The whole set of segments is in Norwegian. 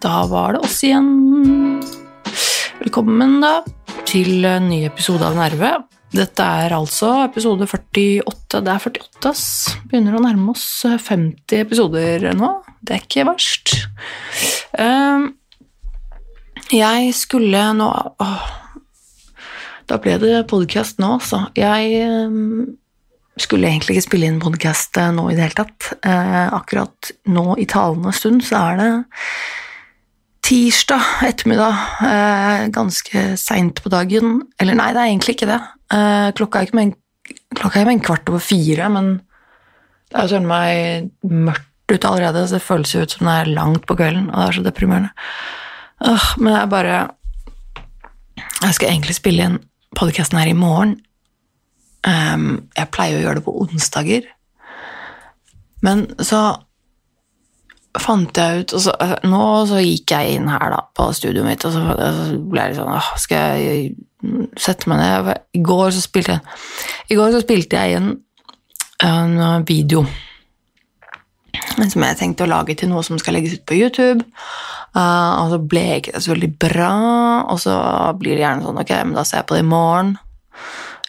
Da var det oss igjen. Velkommen da til en ny episode av Nerve. Dette er altså episode 48. Det er 48, ass. Begynner å nærme oss 50 episoder nå. Det er ikke verst. Ehm, jeg skulle nå åh, Da ble det podkast nå, altså. Jeg ehm, skulle egentlig ikke spille inn podkast nå i det hele tatt. Eh, akkurat nå i talende stund så er det tirsdag ettermiddag, eh, ganske seint på dagen. Eller nei, det er egentlig ikke det. Eh, klokka, er ikke en klokka er med en kvart over fire, men det er jo søren meg mørkt ute allerede, så det føles jo ut som det er langt på kvelden, og det er så deprimerende. Men jeg bare Jeg skal egentlig spille inn podkasten her i morgen. Um, jeg pleier å gjøre det på onsdager, men så fant jeg ut så, eh, Nå så gikk jeg inn her da, på studioet mitt, og så, så ble jeg litt sånn Skal jeg sette meg ned? I går så spilte jeg, i går så spilte jeg inn en video som jeg tenkte å lage til noe som skal legges ut på YouTube. Uh, og så ble ikke det så veldig bra, og så blir det gjerne sånn Ok, men da ser jeg på det i morgen.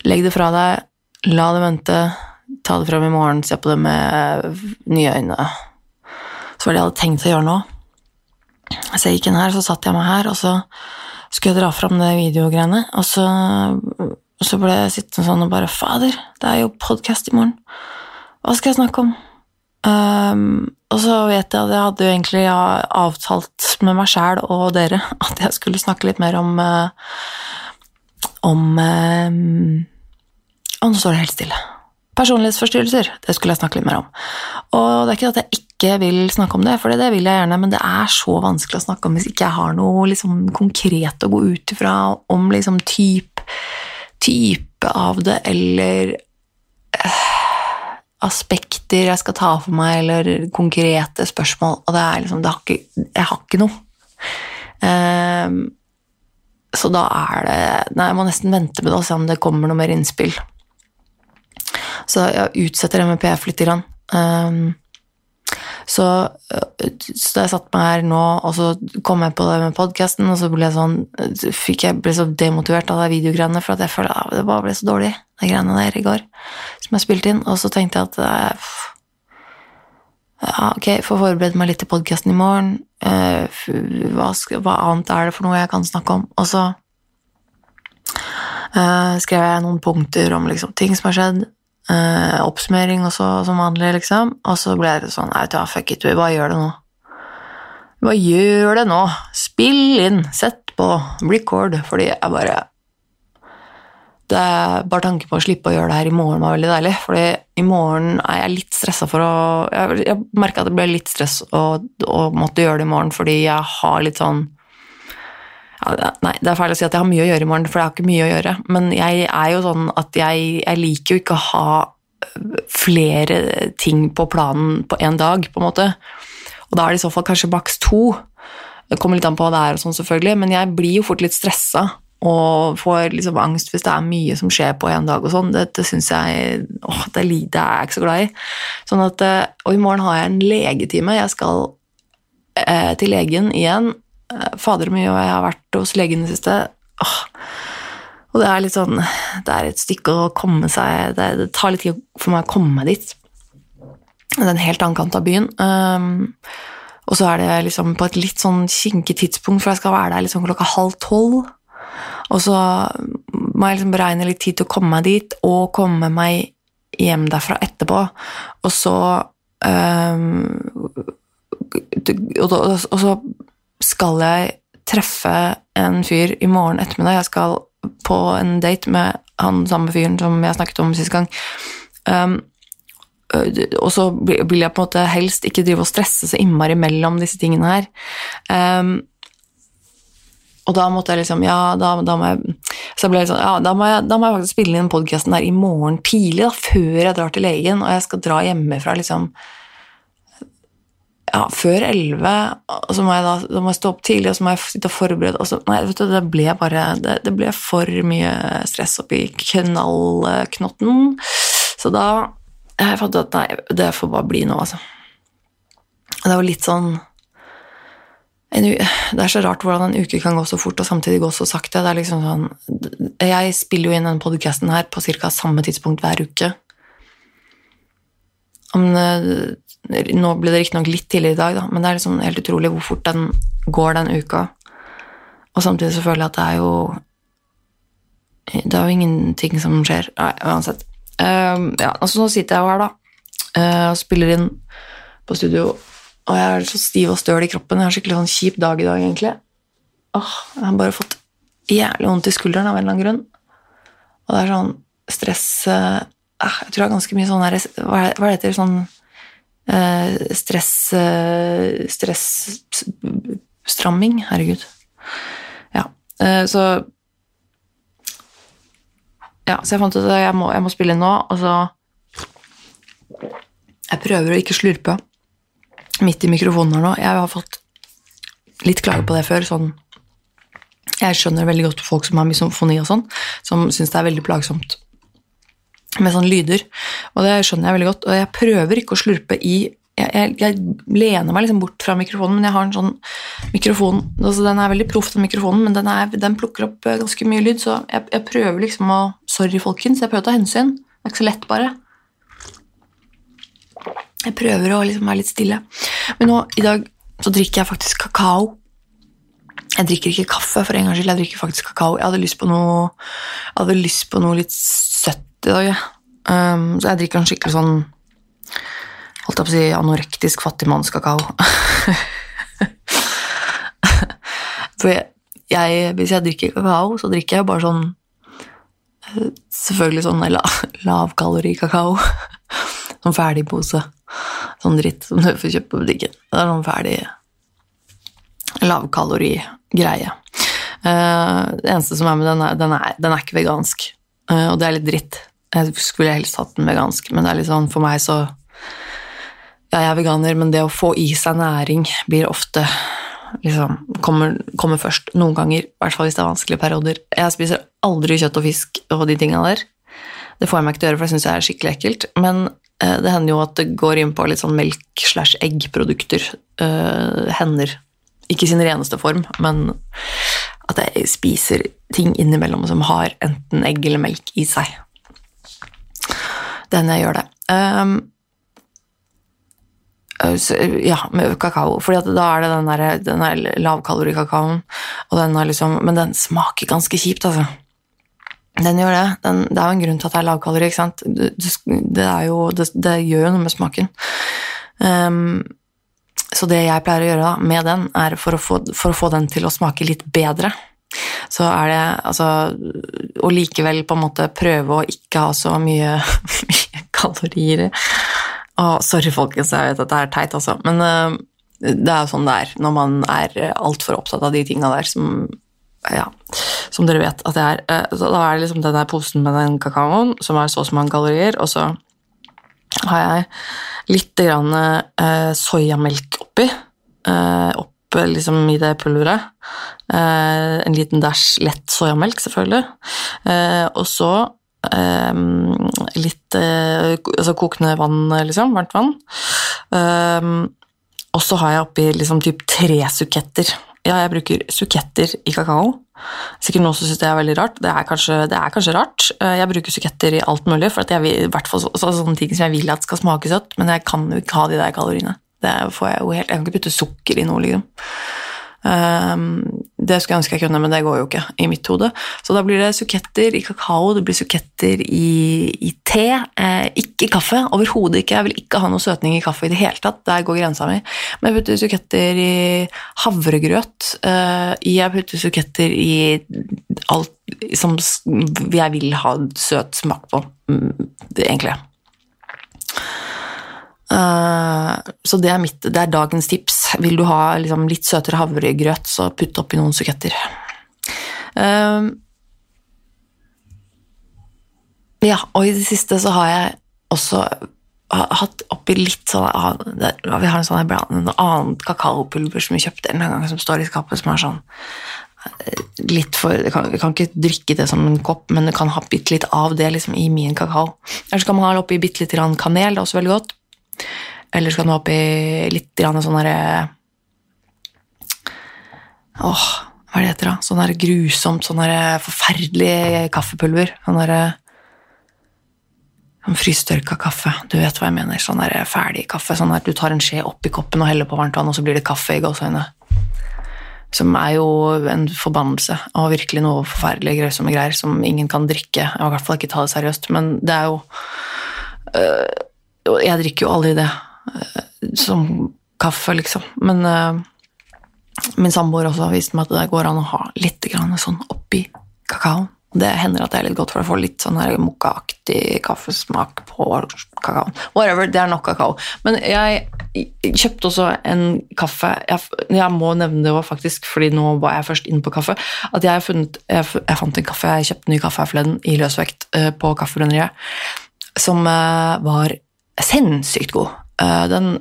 Legg det fra deg, la det vente, ta det fram i morgen, se på det med nye øyne. Så var det jeg hadde tenkt å gjøre nå. Så jeg gikk inn her, så satte jeg meg her, og så skulle jeg dra fram det videogreiene, og så, og så ble jeg sittende sånn og bare Fader, det er jo podkast i morgen. Hva skal jeg snakke om? Um, og så vet jeg at jeg hadde jo egentlig avtalt med meg sjæl og dere at jeg skulle snakke litt mer om uh, om Og nå står det helt stille. Personlighetsforstyrrelser. Det skulle jeg snakke litt mer om. Og det er ikke at jeg ikke vil snakke om det, for det vil jeg gjerne, men det er så vanskelig å snakke om hvis ikke jeg har noe liksom, konkret å gå ut ifra om liksom, type, type av det, eller uh, aspekter jeg skal ta for meg, eller konkrete spørsmål, og det er liksom det har ikke, Jeg har ikke noe. Um, så da er det Nei, jeg må nesten vente med det og se om det kommer noe mer innspill. Så jeg utsetter MVPF litt. Grann. Um, så, så da jeg satte meg her nå, og så kom jeg på det med podkasten, og så ble jeg sånn fikk jeg ble så demotivert av de videogreiene, for at jeg følte at det bare ble så dårlig, de greiene der i går som jeg spilte inn. Og så tenkte jeg at ja, ok, får forberede meg litt til podkasten i morgen. Hva, hva, annet er det for noe jeg kan snakke om? Og så uh, skrev jeg noen punkter om liksom, ting som har skjedd. Uh, oppsummering også, som vanlig, liksom. Og så ble det sånn Nei, ja, fuck it, vi bare gjør det nå? Hva gjør det nå? Spill inn, sett på, record, fordi jeg bare det er bare tanken på å slippe å gjøre det her i morgen var veldig deilig. fordi i morgen er jeg litt stressa for å Jeg, jeg merka at det ble litt stress å, måtte gjøre det i morgen fordi jeg har litt sånn Nei, det er feil å si at jeg har mye å gjøre i morgen, for jeg har ikke mye å gjøre. Men jeg er jo sånn at jeg, jeg liker jo ikke å ha flere ting på planen på én dag, på en måte. Og da er det i så fall kanskje maks to. Det kommer litt an på hva det er, og sånn selvfølgelig, men jeg blir jo fort litt stressa og får liksom angst hvis det er mye som skjer på en dag og sånn. Det, det syns jeg åh, det, er jeg ikke så glad i. Sånn at, og i morgen har jeg en legetime. Jeg skal eh, til legen igjen. Fader, mye og jeg har vært hos legen i det siste. Åh. Og det er litt sånn Det er et stykke å komme seg Det, det tar litt tid for meg å komme dit. Det er en helt annen kant av byen. Um, og så er det liksom på et litt sånn kinkig tidspunkt, for jeg skal være der liksom klokka halv tolv. Og så må jeg liksom beregne litt tid til å komme meg dit, og komme meg hjem derfra etterpå. Og så um, og, og, så skal jeg treffe en fyr i morgen ettermiddag. Jeg skal på en date med han samme fyren som jeg snakket om sist gang. Um, og så vil jeg på en måte helst ikke drive og stresse så innmari mellom disse tingene her. Um, og da måtte jeg liksom Ja, da, da må jeg Så ble jeg sånn Ja, da må jeg, da må jeg faktisk spille inn podkasten der i morgen tidlig, da, før jeg drar til legen, og jeg skal dra hjemmefra liksom ja, før elleve, og så må jeg da, da må jeg stå opp tidlig, og så må jeg sitte og forberede og så, Nei, vet du, det ble bare Det, det ble for mye stress oppi knallknotten. Så da jeg fant at nei, det får bare bli nå, altså. Det var litt sånn Det er så rart hvordan en uke kan gå så fort og samtidig gå så sakte. Det er liksom sånn, jeg spiller jo inn denne podcasten her på ca. samme tidspunkt hver uke. Om, eh, nå ble det riktignok litt tidligere i dag, da, men det er liksom helt utrolig hvor fort den går den uka. Og samtidig så føler jeg at det er jo Det er jo ingenting som skjer. Nei, uansett. Uh, ja, altså Nå sitter jeg jo her, da, eh, og spiller inn på studio, og jeg er så stiv og støl i kroppen. Jeg har skikkelig sånn kjip dag i dag, egentlig. Åh, jeg har bare fått jævlig vondt i skulderen av en eller annen grunn. Og det er sånn stress eh, Jeg tror det er ganske mye sånn her Hva er det? Sånn stress eh, Stressstramming. Herregud. Ja. eh, så Ja, så jeg fant ut at jeg må, jeg må spille inn nå, og så Jeg prøver å ikke slurpe midt i mikrofonen her nå. Jeg har fått litt klage på det før. sånn jeg skjønner veldig godt folk som har misofoni og sånn, som syns det er veldig plagsomt med sånne lyder. Og det skjønner jeg veldig godt. Og jeg prøver ikke å slurpe i Jeg, jeg, jeg lener meg liksom bort fra mikrofonen, men jeg har en sånn mikrofon altså Den er veldig proff, den mikrofonen, men den, er, den plukker opp eh, ganske mye lyd, så jeg, jeg prøver liksom å Sorry, folkens, jeg prøver å ta hensyn. Det er ikke så lett, bare. Jeg prøver å liksom være litt stille. Men nå, i dag, så drikker jeg faktisk kakao. Jeg drikker ikke kaffe for en gangs skyld. Jeg drikker faktisk kakao. Jeg hadde lyst på noe, jeg hadde lyst på noe litt søtt i dag. jeg. Um, så jeg drikker en skikkelig sånn holdt jeg på å si anorektisk fattigmannskakao. for jeg, jeg, hvis jeg drikker kakao, så drikker jeg bare sånn eh, Selvfølgelig sånn la, lavkalori-kakao. Sånn ferdigpose. Sånn dritt som du får kjøpt på butikken. Det er sånn ferdig lavkalori-greie. Eh, det eneste som er med den, er, den, er, den er ikke vegansk, Uh, og det er litt dritt. Jeg skulle helst hatt den vegansk, men det er litt sånn for meg så Ja, jeg er veganer, men det å få i seg næring blir ofte liksom kommer, kommer først noen ganger, i hvert fall hvis det er vanskelige perioder. Jeg spiser aldri kjøtt og fisk og de tinga der. Det får jeg meg ikke til å gjøre, for jeg syns det er skikkelig ekkelt. Men eh, det hender jo at det går inn på litt sånn melk slash eggprodukter. Eh, hender. Ikke i sin reneste form, men at jeg spiser ting innimellom som har enten egg eller melk i seg. Hender jeg gjør det. Um, ja, med kakao. Fordi da er det den der, den der lavkalorikakaoen, og den har liksom Men den smaker ganske kjipt, altså. Den gjør det. Den, det er jo en grunn til at det er lavkalori, ikke sant. Det, det, jo, det, det gjør jo noe med smaken. Um, så det jeg pleier å gjøre da, med den, er for å, få, for å få den til å smake litt bedre, så er det altså Å likevel på en måte prøve å ikke ha så mye kalorier. Å, sorry, folkens, jeg vet at det er teit, altså, men uh, det er jo sånn det er når man er altfor opptatt av de tinga der som ja, som dere vet at det er. Uh, så da er det liksom den der posen med den kakaoen, som er så og så mange kalorier, og så har jeg litt grann, uh, soyamelk oppi. Uh, opp liksom i det pulveret. En liten dæsj lett soyamelk, selvfølgelig. Og så litt altså kokende vann, liksom. Varmt vann. og så har jeg oppi liksom typ tre suketter. Ja, jeg bruker suketter i kakao. Sikkert noen som syns det er veldig rart. Det er, kanskje, det er kanskje rart. Jeg bruker suketter i alt mulig, for jeg vil, i hvert fall så, så, sånne ting som jeg vil at skal smake søtt, men jeg kan jo ikke ha de der kaloriene. Det får jeg jo helt, jeg kan ikke putte sukker i noe, liksom. Um, det skulle ønske jeg kunne, men det går jo ikke i mitt hode. Så da blir det suketter i kakao, det blir suketter i, i te, eh, ikke kaffe. Overhodet ikke. Jeg vil ikke ha noe søtning i kaffe i det hele tatt. Der går grensa mi. Men jeg putter suketter i havregrøt. Eh, jeg putter suketter i alt som jeg vil ha søt smak på, det, egentlig. Uh, så det er, mitt, det er dagens tips. Vil du ha liksom, litt søtere havregrøt, så putt oppi noen suketter. Uh, ja, og i det siste så har jeg også hatt oppi litt sånn Vi har en sånn en annen kakaopulver som vi kjøpte en gang, som står i skapet, som er sånn litt for kan, kan, ikke drikke det som en kopp, men du kan ha bitte litt av det liksom, i min kakao. Eller så kan man ha oppi bitte litt kanel, det er også veldig godt. Eller skal den opp i litt sånn derre Åh, hva er det heter da? Sånn der grusomt, sånn der forferdelig kaffepulver. Sånn der sånn frystørka kaffe. Du vet hva jeg mener. Sånn der ferdig kaffe. Sånn at du tar en skje oppi koppen og heller på varmt vann, og så blir det kaffe i gåseøynene. Som er jo en forbannelse og virkelig noe forferdelig grøsomme greier som ingen kan drikke. I hvert fall ikke ta det seriøst, men det er jo øh, Jeg drikker jo aldri det øh, som kaffe, liksom. Men uh, min samboer også har vist meg at det går an å ha litt sånn oppi kakaoen. Det hender at det er litt godt, for å få litt sånn mokkaaktig kaffesmak på kakaoen. Whatever, det er nok kakao. Men jeg kjøpte også en kaffe Jeg, jeg må nevne det faktisk, fordi nå var jeg først inne på kaffe. At jeg, funnet, jeg, jeg fant en kaffe, jeg kjøpte ny kaffe her forleden i løsvekt uh, på Kaffebrenneriet, som uh, var sinnssykt god. Uh, den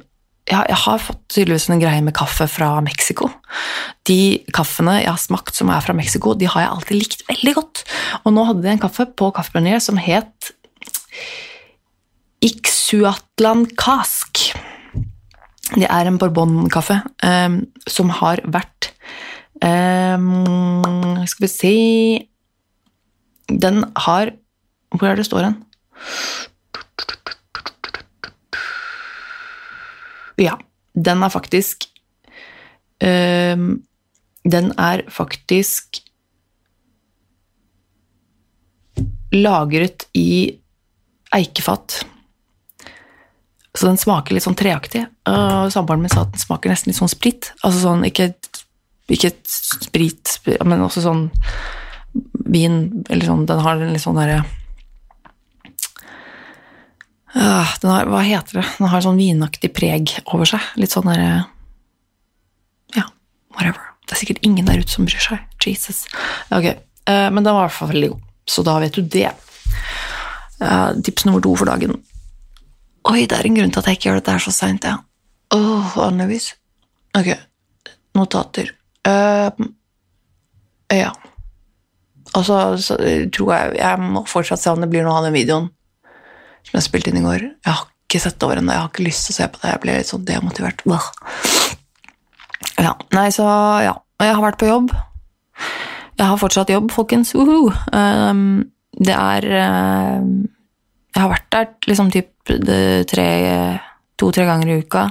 jeg, jeg, har fått tydeligvis en greie med kaffe fra Mexico. De kaffene jeg har smakt som er fra Mexico, de har jeg alltid likt veldig godt. Og nå hadde de en kaffe på Kaffebrenneriet som het Ixuatlan Cask. Det er en bourbon-kaffe um, som har vært um, Skal vi si Den har Hvor er det står den? Ja, den er faktisk um, Den er faktisk lagret i eikefat. Så den smaker litt sånn treaktig. Uh, Samboeren min sa at den smaker nesten litt sånn sprit. Altså sånn, ikke, ikke sprit, men også sånn vin eller sånn Den har litt sånn derre uh, den har, Hva heter det? Den har sånn vinaktig preg over seg. Litt sånn derre Ja, whatever. Det er sikkert ingen der ute som bryr seg. Jesus. Ok, uh, men den var i hvert fall veldig god. Så da vet du det. Uh, tips nummer to for dagen. Oi, det er en grunn til at jeg ikke gjør dette her så seint, ja. Åh, annerledes Ok, notater. Uh, ja. Altså, så, så tror jeg Jeg må fortsatt se om det blir noe av den videoen som jeg spilte inn i går. Jeg har ikke sett over ennå, jeg har ikke lyst til å se på det. Jeg ble litt sånn demotivert. Ja, nei, så ja. Jeg har vært på jobb. Jeg har fortsatt jobb, folkens. Uhu. Um, det er uh, Jeg har vært der liksom typ to-tre ganger i uka.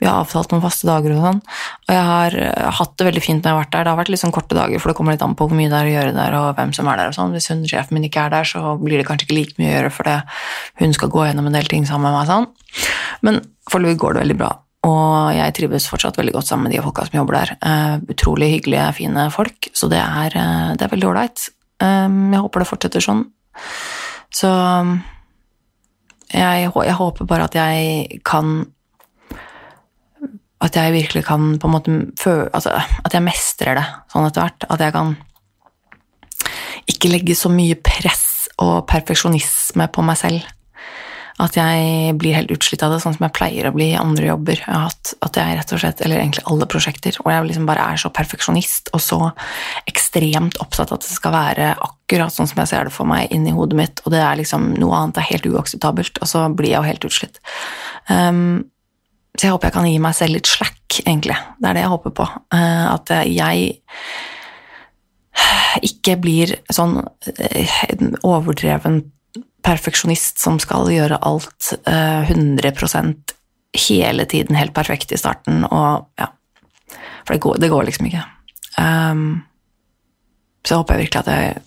Vi har avtalt noen faste dager og sånn. Og jeg har uh, hatt det veldig fint når jeg har vært der. Det har vært litt sånn korte dager, for det kommer litt an på hvor mye det er å gjøre der, og hvem som er der og sånn. Hvis hun, sjefen min ikke er der, så blir det kanskje ikke like mye å gjøre fordi hun skal gå gjennom en del ting sammen med meg sånn. Men foreløpig går det veldig bra. Og jeg trives fortsatt veldig godt sammen med de folka som jobber der. Uh, utrolig hyggelige, fine folk, så det er, uh, det er veldig ålreit. Um, jeg håper det fortsetter sånn. Så jeg, jeg, håper bare at jeg kan At jeg virkelig kan på en måte føle altså, At jeg mestrer det sånn etter hvert. At jeg kan ikke legge så mye press og perfeksjonisme på meg selv at jeg blir helt utslitt av det, sånn som jeg pleier å bli i andre jobber At. At jeg rett og slett, eller egentlig alle prosjekter, og jeg liksom bare er så perfeksjonist og så ekstremt opptatt at det skal være akkurat sånn som jeg ser det for meg inni hodet mitt, og det er liksom noe annet er helt uakseptabelt, og så blir jeg jo helt utslitt. Um, så jeg håper jeg kan gi meg selv litt slack, egentlig. Det er det jeg håper på. Uh, at jeg ikke blir sånn uh, overdreven perfeksjonist som skal gjøre alt eh, 100% hele tiden helt perfekt i starten, og ja For det går, det går liksom ikke. Um, så håper jeg virkelig at jeg,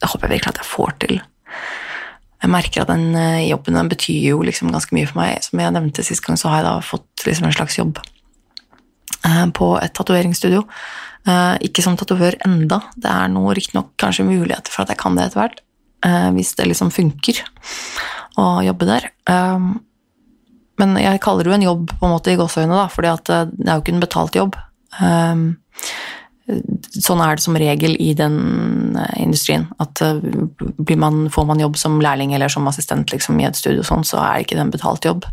jeg håper jeg virkelig at jeg får til. Jeg merker at den uh, jobben den betyr jo liksom ganske mye for meg. Som jeg nevnte sist gang, så har jeg da fått liksom en slags jobb uh, på et tatoveringsstudio. Uh, ikke som tatovør enda. Det er nå riktignok kanskje muligheter for at jeg kan det etter hvert eh, hvis det liksom funker å jobbe der. Um, men jeg kaller det jo en jobb på en måte i gåseøynene, da, fordi at eh, det er jo ikke en betalt jobb. Sånn er det som regel i den eh, industrien. At man, får man jobb som lærling eller som assistent liksom, i et studio, sånn, så er det ikke en betalt jobb.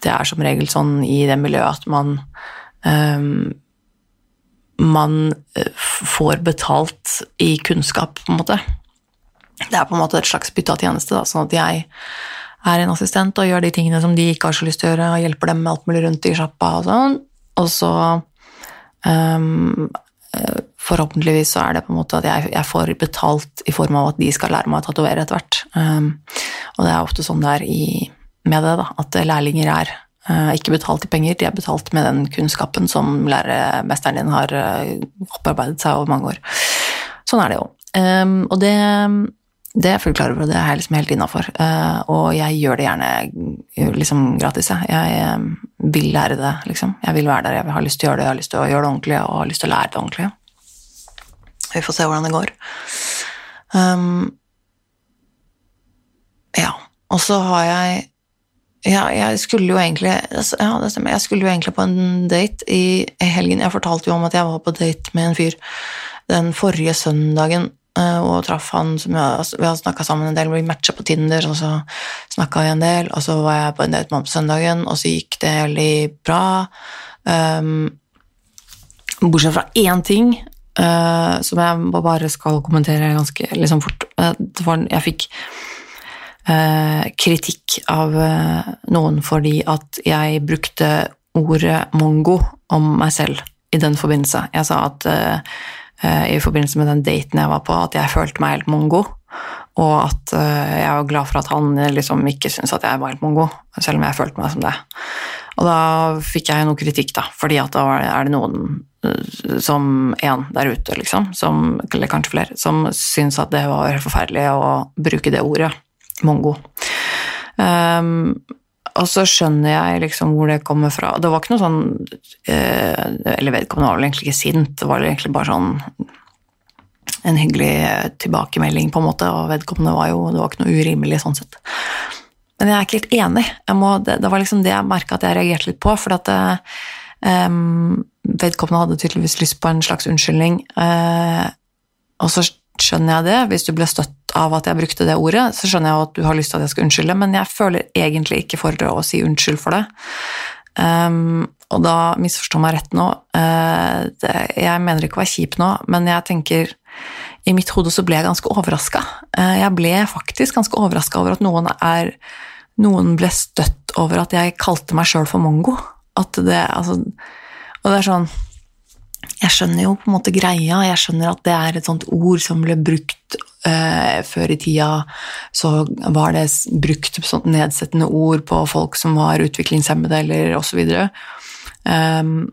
Det er som regel sånn i det miljøet at man man får betalt i kunnskap, på en måte. Det er på en måte et slags bytte av tjeneste, da, sånn at jeg er en assistent og gjør de tingene som de ikke har så lyst til å gjøre, og hjelper dem med alt mulig rundt i sjappa og sånn. Og så Um, forhåpentligvis så er det på en måte at jeg, jeg, får betalt i form av at de skal lære meg å tatovere etter hvert. Um, og det er ofte sånn det er i, med det, da, at lærlinger er uh, ikke betalt i penger, de er betalt med den kunnskapen som læremesteren din har uh, opparbeidet seg over mange år. Sånn er det jo. Um, og det det er jeg fullt klar over, og det er jeg liksom helt innafor. Uh, og jeg gjør det gjerne liksom gratis. Jeg. jeg um, vil lære det, liksom. Jeg vil være der, jeg har lyst til å gjøre det, jeg har lyst til å gjøre det ordentlig og har lyst til å lære det ordentlig. Vi får se hvordan det går. Um, ja, og så har jeg ja, jeg skulle jo egentlig altså, ja, det stemmer. Jeg skulle jo egentlig på en date i helgen. Jeg fortalte jo om at jeg var på date med en fyr den forrige søndagen Eh, og traff han som Vi hadde snakka sammen en del, vi matcha på Tinder, og så snakka vi en del. Og så var jeg på en date med ham på søndagen, og så gikk det veldig bra. Um, bortsett fra én ting uh, som jeg bare skal kommentere ganske liksom fort. Uh, var, jeg fikk uh, kritikk av noen fordi at jeg brukte ordet mongo om meg selv i den forbindelse. Jeg sa at Eh, i forbindelse med den daten jeg var på, at jeg følte meg helt mongo. Og at eh, jeg var glad for at han liksom ikke syntes at jeg var helt mongo, selv om jeg følte meg som det. Og da fikk jeg noe kritikk, da, fordi at da er det noen eh, som en der ute, liksom, som, eller kanskje flere, som syns at det var forferdelig å bruke det ordet, mongo. Um, og så skjønner jeg liksom hvor det kommer fra. Det var ikke noe sånn eh, Eller vedkommende var vel egentlig ikke sint, det var egentlig bare sånn en hyggelig tilbakemelding, på en måte, og vedkommende var jo Det var ikke noe urimelig sånn sett. Men jeg er ikke helt enig. Må, det, det, var liksom det jeg merka at jeg reagerte litt på, for at um, vedkommende hadde tydeligvis lyst på en slags unnskyldning. Uh, og så skjønner jeg det. Hvis du ble støtt av at jeg brukte det ordet, så skjønner jeg at du har lyst til at jeg skal unnskylde, men jeg føler egentlig ikke for å si unnskyld for det. Um, og da misforstå meg rett nå. Uh, det, jeg mener ikke å være kjip nå, men jeg tenker I mitt hode så ble jeg ganske overraska. Uh, jeg ble faktisk ganske overraska over at noen er Noen ble støtt over at jeg kalte meg sjøl for mongo. At det Altså Og det er sånn jeg skjønner jo på en måte greia, jeg skjønner at det er et sånt ord som ble brukt eh, før i tida. Så var det brukt sånt nedsettende ord på folk som var utviklingshemmede eller osv. Um,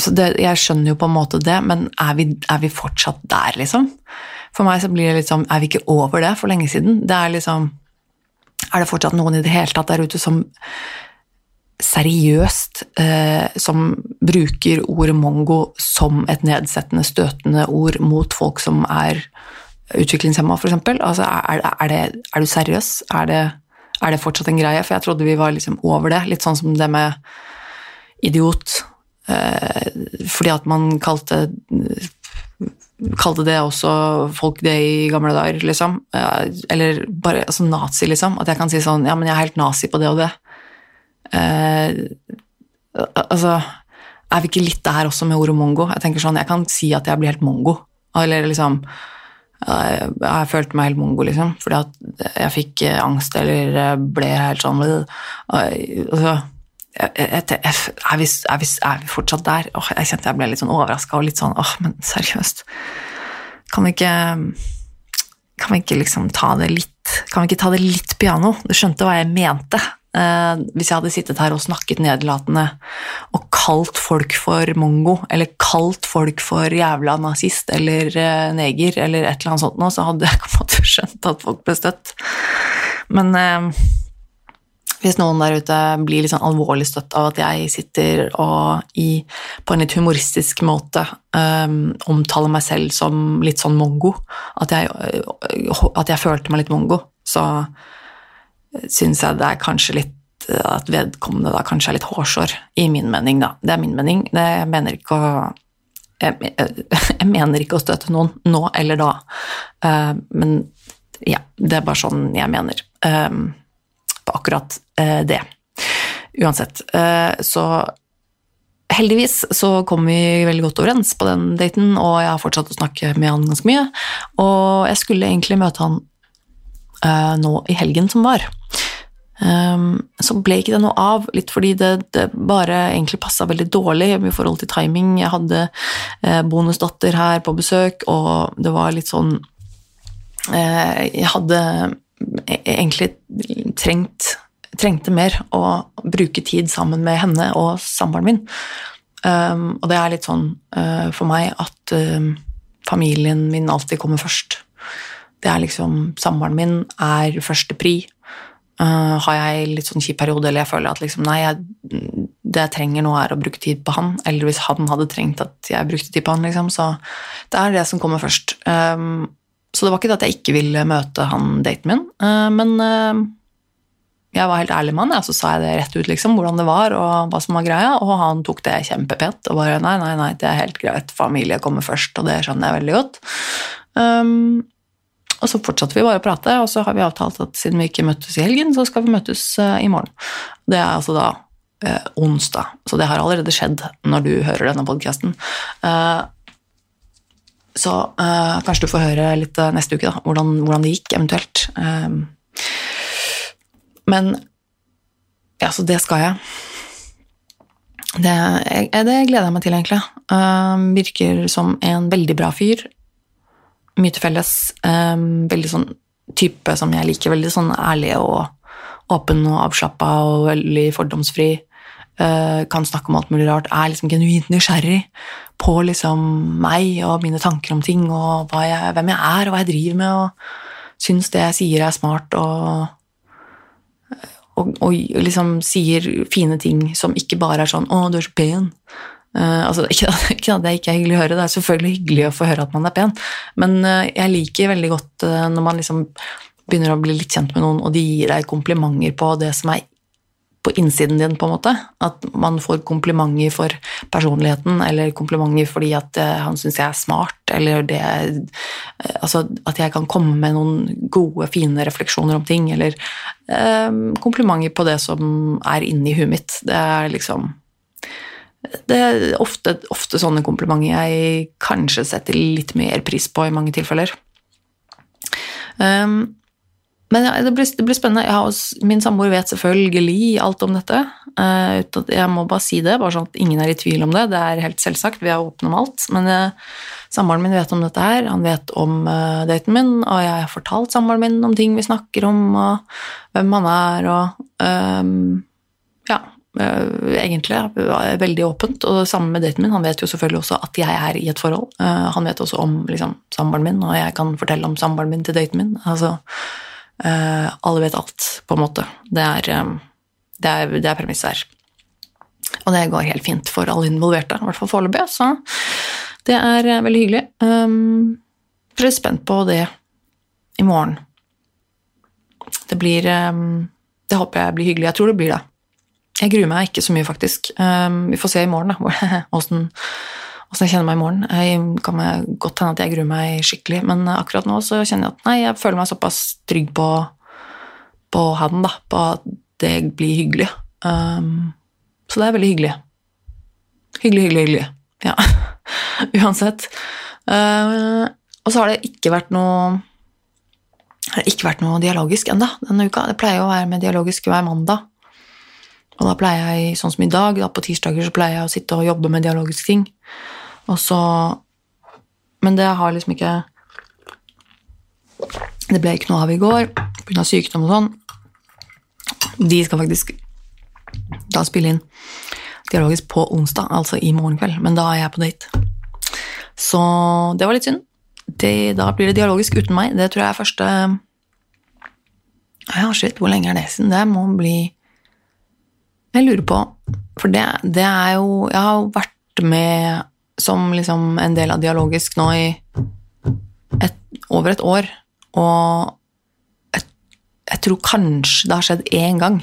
så det, jeg skjønner jo på en måte det, men er vi, er vi, fortsatt der, liksom? For meg så blir det litt sånn Er vi ikke over det for lenge siden? Det er liksom Er det fortsatt noen i det hele tatt der ute som seriøst eh, som bruker ordet mongo som et nedsettende, støtende ord mot folk som er utviklingshemma, f.eks. Altså, er, er, er, du seriøs? Er det, er det, fortsatt en greie? For jeg trodde vi var liksom over det. Litt sånn som det med idiot. Eh, fordi at man kalte kalte det også folk det i gamle dager, liksom. Eh, eller bare altså nazi, liksom. At jeg kan si sånn Ja, men jeg er helt nazi på det og det. Eh, altså Er vi ikke litt der også med ordet mongo? Jeg tenker sånn, jeg kan si at jeg blir helt mongo. Eller liksom Jeg, Jeg følte meg helt mongo, liksom. Fordi at jeg fikk eh, angst eller eh, ble helt sånn altså, jeg, jeg, er, vi, er, vi, er, vi, fortsatt der? Åh, jeg kjente jeg ble litt sånn overraska og litt sånn åh, men seriøst. Kan vi ikke Kan vi ikke liksom ta det litt Kan vi ikke ta det litt piano? Du skjønte hva jeg mente. Eh, hvis jeg hadde sittet her og snakket nedlatende og kalt folk for mongo, eller kalt folk for jævla nazist eller eh, neger eller et eller annet sånt noe, så hadde jeg på en skjønt at folk ble støtt. Men eh, hvis noen der ute blir litt sånn alvorlig støtt av at jeg sitter og i, på en litt humoristisk måte um, omtaler meg selv som litt sånn mongo, at jeg, at jeg følte meg litt mongo, så syns jeg det er kanskje litt at vedkommende da kanskje er litt hårsår, i min mening, da. Det er min mening. Det, mener ikke å jeg, jeg, mener ikke å støte noen nå eller da, uh, men ja, det er bare sånn jeg mener um, på akkurat uh, det. Uansett. Uh, så heldigvis så kom vi veldig godt overens på den daten, og jeg har fortsatt å snakke med han ganske mye. Og jeg skulle egentlig møte han nå i helgen som var. Um, så ble ikke det noe av, litt fordi det, det bare egentlig passa veldig dårlig i forhold til timing. Jeg hadde eh, bonusdatter her på besøk, og det var litt sånn eh, Jeg hadde e-, egentlig trengt trengte mer å bruke tid sammen med henne og samboeren min. Um, og det er litt sånn uh, for meg at uh, familien min alltid kommer først. Det er liksom Samboeren min er første pri. Uh, har jeg litt sånn kjip periode eller jeg føler at liksom, nei, jeg, det jeg trenger nå, er å bruke tid på han, eller hvis han hadde trengt at jeg brukte tid på han, liksom, så det er det som kommer først. Um, så det var ikke det at jeg ikke ville møte han daten min, uh, men uh, jeg var helt ærlig med han, og så sa jeg det rett ut, liksom, hvordan det var og hva som var greia, og han tok det kjempepent og bare nei, nei, nei, det er helt greit, familie kommer først, og det skjønner jeg veldig godt. Um, og så fortsatte vi bare å prate, og så har vi avtalt at siden vi ikke møttes i helgen, så skal vi møtes uh, i morgen. Det er altså da eh, onsdag, så det har allerede skjedd når du hører denne podkasten. Eh, så kanskje du får høre litt neste uke, da, hvordan, hvordan det gikk, eventuelt. Um, men ja, så det skal jeg. Det, det gleder jeg meg til, egentlig. Uh, virker som en veldig bra fyr. Mye til felles. Um, veldig sånn type som jeg liker. Veldig sånn ærlig og åpen og avslappa og veldig fordomsfri. Uh, kan snakke om alt mulig rart. Er liksom genuint nysgjerrig på liksom meg og mine tanker om ting og jeg, hvem jeg er og hva jeg driver med. og Syns det jeg sier, er smart og og, og, liksom sier fine ting som ikke bare er sånn 'Å, du er så pen'. Uh, altså, ikke, ikke, at det ikke er hyggelig å høre, det er selvfølgelig hyggelig å få høre at man er pen, men uh, jeg liker veldig godt uh, når man liksom begynner å bli litt kjent med noen, og de gir deg komplimenter på det som er på innsiden din, på en måte. At man får komplimenter for personligheten, eller komplimenter fordi at han syns jeg er smart, eller det Altså at jeg kan komme med noen gode, fine refleksjoner om ting, eller komplimenter på det som er inni huet mitt. Det er liksom det er ofte, ofte sånne komplimenter jeg kanskje setter litt mer pris på i mange tilfeller. Um, men det, blir, det, blir, spennende. Har, min samboer vet selvfølgelig alt om dette. Uh, jeg må bare si det, bare sånn at ingen er i tvil om det. Det er helt selvsagt, vi er åpne om alt. Men uh, samboeren min vet om dette her. Han vet om uh, daten min, og jeg har fortalt samboeren min om ting vi snakker om, og hvem han er, og um. Egentlig er veldig åpent. Og sammen med daten min. Han vet jo selvfølgelig også at jeg er i et forhold. han vet også om liksom, samboeren min, og jeg kan fortelle om samboeren min til daten min. altså Uh, alle vet alt, på en måte. Det er, um, det er, det er premisset her. Og det går helt fint for alle involverte, i hvert fall foreløpig. Så det er veldig hyggelig. Um, jeg er spent på det i morgen. Det blir um, Det håper jeg blir hyggelig. Jeg tror det blir det. Jeg gruer meg ikke så mye, faktisk. Um, vi får se i morgen da, åssen jeg kjenner meg i morgen. Jeg kan godt hende at jeg gruer meg skikkelig, men akkurat nå så kjenner jeg at nei, jeg føler meg såpass trygg på, på han, da, på at det blir hyggelig. Um, så det er veldig hyggelig. Hyggelig, hyggelig, hyggelig. Ja. Uansett. Uh, og så har det ikke vært noe det har ikke vært noe dialogisk ennå denne uka. Det pleier å være med dialogisk hver mandag. Og da pleier jeg, sånn som i dag, da, på tirsdager så pleier jeg å sitte og jobbe med dialogiske ting. Og så Men det har liksom ikke Det ble ikke noe av i går pga. sykdom og sånn. De skal faktisk da spille inn dialogisk på onsdag, altså i morgen kveld, men da er jeg på date. Så det var litt synd. Det, da blir det dialogisk uten meg. Det tror jeg er første Ja, shit, hvor lenge er det siden? Det må bli Jeg lurer på For det, det er jo Jeg har vært med som liksom en del av dialogisk nå i et, over et år. Og jeg, jeg, tror kanskje det har skjedd én gang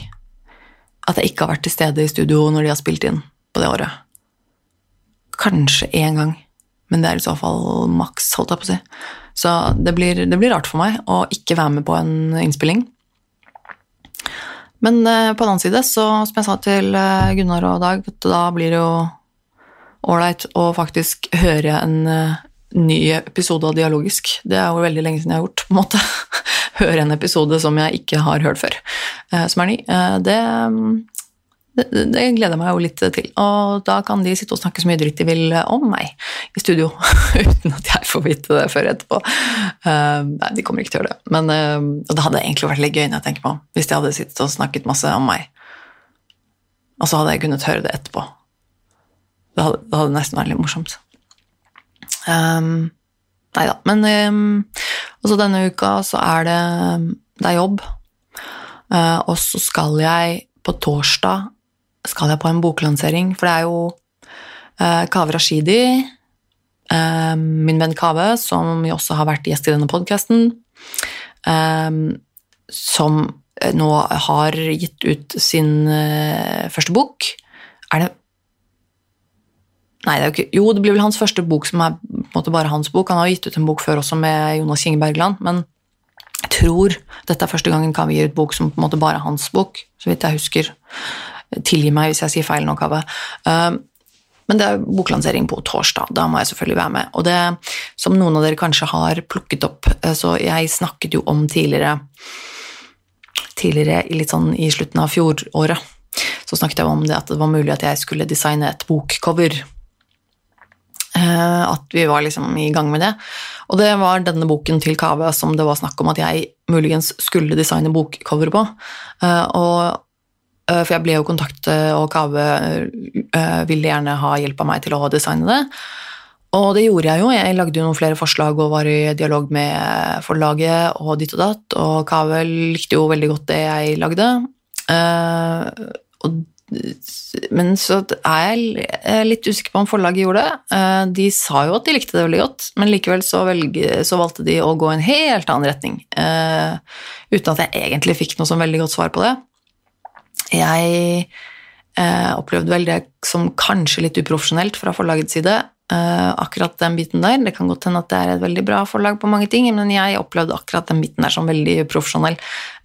at jeg ikke har vært til stede i studio når de har spilt inn på det året. Kanskje én gang, men det er i så fall maks, holdt jeg på å si. Så det blir, det blir rart for meg å ikke være med på en innspilling. Men eh, på den annen side, så som jeg sa til eh, Gunnar og Dag, da blir det jo ålreit å faktisk høre en uh, ny episode av Dialogisk. Det er jo veldig lenge siden jeg har gjort, på en måte. høre en episode som jeg ikke har hørt før, eh, som er ny. Eh, det, det, det gleder jeg meg jo litt til. Og da kan de sitte og snakke så mye dritt de vil om meg i studio, uten at jeg får vite det før etterpå. Uh, nei, de kommer ikke til å gjøre det. Men uh, og det hadde egentlig vært litt gøy når jeg tenker på, hvis de hadde sittet og snakket masse om meg. Og så hadde jeg kunnet høre det etterpå. Det hadde, det hadde nesten vært litt morsomt. Um, nei da. Men um, også denne uka så er det, det er jobb. Uh, og så skal jeg på torsdag skal jeg på en boklansering, for det er jo uh, Kaveh Rashidi, uh, min venn Kave, som også har vært gjest i denne podkasten, um, som nå har gitt ut sin uh, første bok. Er det Nei, det er jo ikke Jo, det blir vel hans første bok som er på en måte bare hans bok. Han har gitt ut en bok før også med Jonas Kinge Bergland, men jeg tror dette er første gangen Kaveh gir ut bok som på en måte bare er hans bok, så vidt jeg husker. Tilgi meg hvis jeg sier feil nå, Kaveh. Uh, men det er boklansering på torsdag. Da må jeg selvfølgelig være med. Og det som noen av dere kanskje har plukket opp, så jeg snakket jo om tidligere tidligere litt sånn i slutten av fjoråret, så snakket jeg om det at det var mulig at jeg skulle designe et bokcover. At vi var liksom i gang med det. Og det var denne boken til Kave som det var snakk om at jeg muligens skulle designe bokcover på. Og for jeg ble jo kontaktet, og Kave ville gjerne ha hjelp av meg til å designe det. Og det gjorde jeg jo. Jeg lagde jo noen flere forslag og var i dialog med forlaget og ditt og datt, og Kave likte jo veldig godt det jeg lagde. Men så er jeg litt usikker på om forlaget gjorde det. De sa jo at de likte det veldig godt, men likevel så, velge, så valgte de å gå en helt annen retning. Uten at jeg egentlig fikk noe sånn veldig godt svar på det. Jeg opplevde vel det som kanskje litt uprofesjonelt fra forlagets side. Eh, akkurat den biten der. Det kan godt hende at det er et veldig bra forlag på mange ting, men jeg opplevde akkurat den biten der som veldig profesjonell.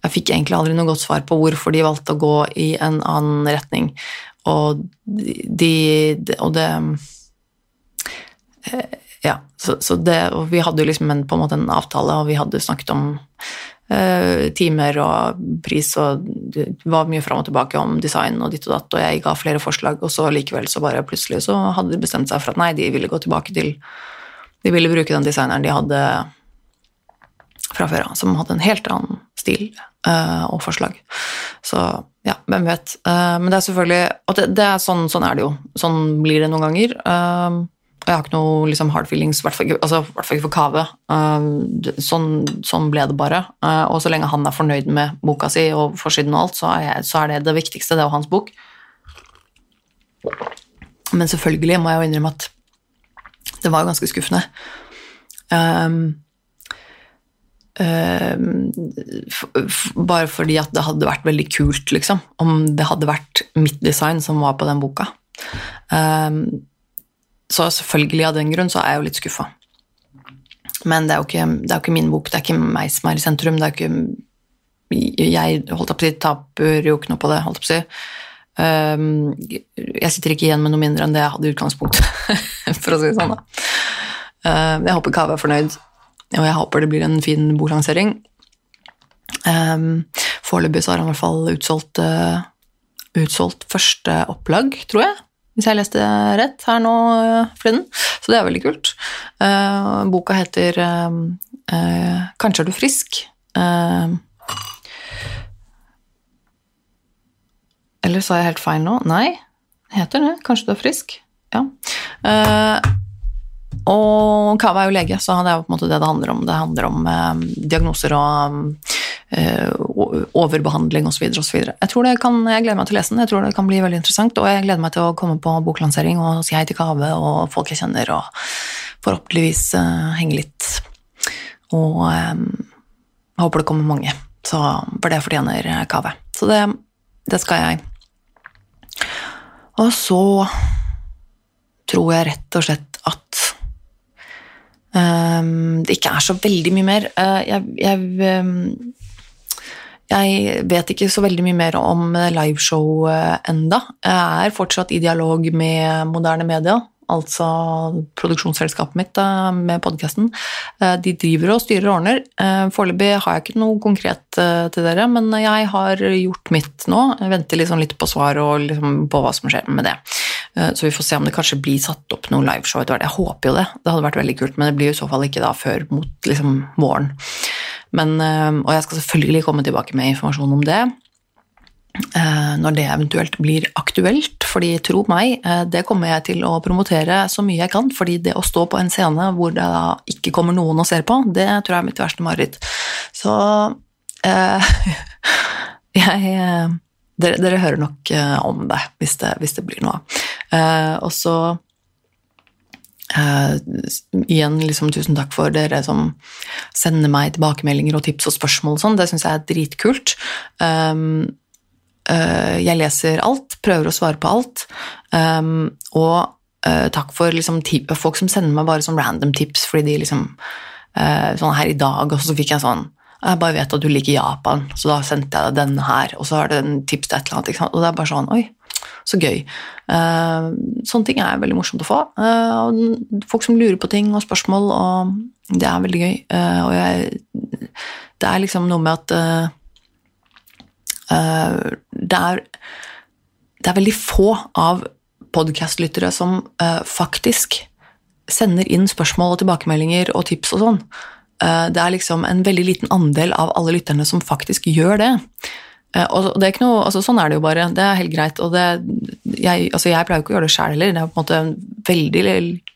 Jeg fikk egentlig aldri noe godt svar på hvorfor de valgte å gå i en annen retning. Og de, Og det eh, Ja, så, så, det Og vi hadde jo liksom en, på en måte en avtale, og vi hadde snakket om Eh, timer og pris, og det var mye fram og tilbake om design og ditt og datt, og jeg ga flere forslag, og så likevel så bare plutselig så hadde de bestemt seg for at nei, de ville gå tilbake til De ville bruke den designeren de hadde fra før av, som hadde en helt annen stil uh, og forslag. Så ja, hvem vet. Uh, men det er selvfølgelig Og det, det er sånn, sånn, er det jo. Sånn blir det noen ganger. Uh, jeg har ikke noe liksom, hard feelings, i hvert fall altså, ikke for Kave. Uh, sånn, sånn, ble det bare. Uh, og så lenge han er fornøyd med boka si og forsiden og alt, så er, jeg, så er, det det viktigste. Det er hans bok. Men selvfølgelig må jeg jo innrømme at det var ganske skuffende. Um, um, bare fordi at det hadde vært veldig kult, liksom, om det hadde vært mitt design som var på den boka. Um, så selvfølgelig av den grunn så er jeg jo litt skuffa. Men det er, jo ikke, det er jo ikke min bok, det er ikke meg som er i sentrum. det er ikke Jeg holdt opp å si, taper jo ikke noe på det. holdt opp å si. Um, jeg sitter ikke igjen med noe mindre enn det jeg hadde i utgangspunktet, for å si det sånn. da. Uh, jeg håper Kave er fornøyd, og jeg håper det blir en fin boklansering. Um, Foreløpig så har han i hvert fall utsolgt, uh, utsolgt første opplag, tror jeg hvis jeg leste rett her nå eh, forleden. Så det er veldig kult. Uh, boka heter uh, 'Kanskje er du frisk'. eller sa jeg helt feil nå? Nei, heter det. 'Kanskje du er frisk'. Ja. og Kava er jo lege, så det er jo på en måte det det handler om. Det handler om diagnoser og overbehandling osv. Jeg tror jeg gleder meg til å lese den, jeg tror det kan bli veldig interessant. Og jeg gleder meg til å komme på boklansering og si hei til Kave og folk jeg kjenner, og forhåpentligvis uh, henge litt. Og um, jeg håper det kommer mange, så, for det fortjener Kave. Så det, det skal jeg. Og så tror jeg rett og slett at um, det ikke er så veldig mye mer. Uh, jeg, jeg um, jeg vet ikke så veldig mye mer om liveshow enda. Jeg er fortsatt i dialog med moderne media altså produksjonsselskapet mitt eh, med podkasten, eh, de driver og styrer og ordner. Eh, Foreløpig har jeg ikke noe konkret eh, til dere, men jeg har gjort mitt nå. Jeg venter liksom litt på svar og liksom på hva som skjer med det. Eh, Så vi får se om det kanskje blir satt opp noe liveshow etter hvert. Jeg håper jo det. Det hadde vært veldig kult, men det blir i så fall ikke da før mot liksom våren. Men, eh, og jeg skal selvfølgelig komme tilbake med informasjon om det eh, når det eventuelt blir aktuelt, fordi tro meg, eh, det kommer jeg til å promotere så mye jeg kan, fordi det å stå på en scene hvor det da ikke kommer noen og ser på, det tror jeg er mitt verste mareritt. Så eh, jeg dere, dere hører nok om det hvis, det hvis det blir noe av. Eh, eh, igjen liksom tusen takk for dere som sender meg tilbakemeldinger og tips og spørsmål og sånn. Det syns jeg er dritkult. Um, uh, jeg leser alt, prøver å svare på alt. Um, og uh, takk for liksom, folk som sender meg bare sånn random tips fordi de liksom Sånn her i dag, og så fikk jeg sånn jeg bare vet at du liker Japan, så da sendte jeg deg denne her. Og så har det en tips til et eller annet. Og det er bare sånn Oi, så gøy. Eh, sånne ting er veldig morsomt å få. Eh, folk som lurer på ting og spørsmål, og det er veldig gøy. Eh, og jeg Det er liksom noe med at det er Det er veldig få av podkastlyttere som faktisk sender inn spørsmål og tilbakemeldinger og tips og sånn. Det er liksom en veldig liten andel av alle lytterne som faktisk gjør det. Eh, og det er ikke noe, altså Sånn er det jo bare. Det er helt greit. og det, jeg, altså jeg pleier jo ikke å gjøre det sjøl heller. Det er på en måte veldig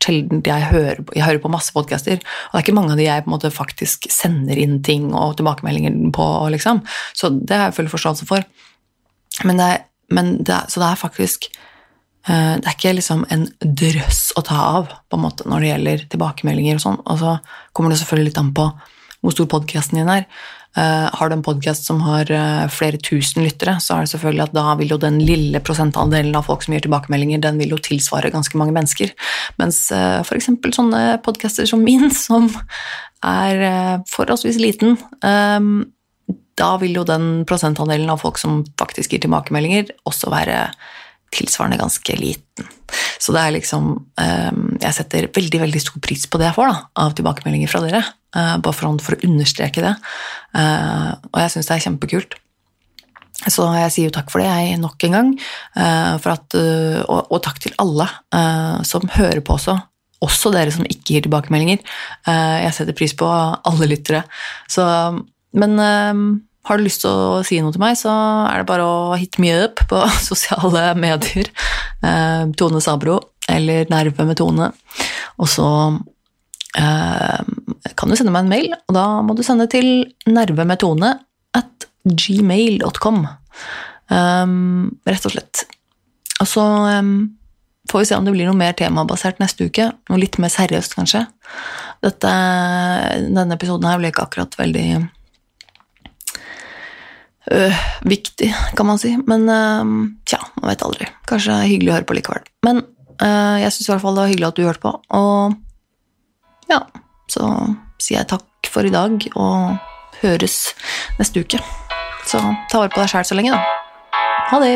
sjelden jeg hører, på- jeg hører på masse podcaster, og det er ikke mange av de jeg på en måte faktisk sender inn ting og tilbakemeldinger på. liksom. Så det har jeg full forståelse for. Men det er, men det så det er faktisk eh, det er ikke liksom en drøss å ta av på en måte når det gjelder tilbakemeldinger. Og sånn. Og så kommer det selvfølgelig litt an på hvor stor podkasten din er. Eh, har du en podkast som har eh, flere tusen lyttere, så er det selvfølgelig at da vil jo den lille prosentandelen av folk som gir tilbakemeldinger, den vil jo tilsvare ganske mange mennesker. Mens uh, f.eks. sånne podcaster som min, som er eh, forholdsvis liten, eh, da vil jo den prosentandelen av folk som faktisk gir tilbakemeldinger, også være tilsvarende ganske liten. Så det er liksom eh, Jeg setter veldig veldig stor pris på det jeg får da, av tilbakemeldinger fra dere. Eh, bare for, for å understreke det. Eh, og jeg syns det er kjempekult. Så jeg sier jo takk for det, jeg, nok en gang. eh, at, og, og takk til alle som hører på også. Også dere som ikke gir tilbakemeldinger. Jeg setter pris på alle lyttere. Så, men har du lyst til å si noe til meg, så er det bare å hit me up på sosiale medier. Tone Sabro eller Nerve med Tone. Og så kan du sende meg en mail, og da må du sende til nervemetone at gmail.com. Um, rett og slett. Og så um, får vi se om det blir noe mer temabasert neste uke. Noe litt mer seriøst, kanskje. Dette, denne episoden her ble ikke akkurat veldig øh, viktig, kan man si. Men øh, tja, man vet aldri. Kanskje hyggelig å høre på likevel. Men øh, jeg syns i hvert fall det var hyggelig at du hørte på. Og ja, så sier jeg takk for i dag, og høres neste uke. Så ta vare på deg sjæl så lenge, da. Ha det.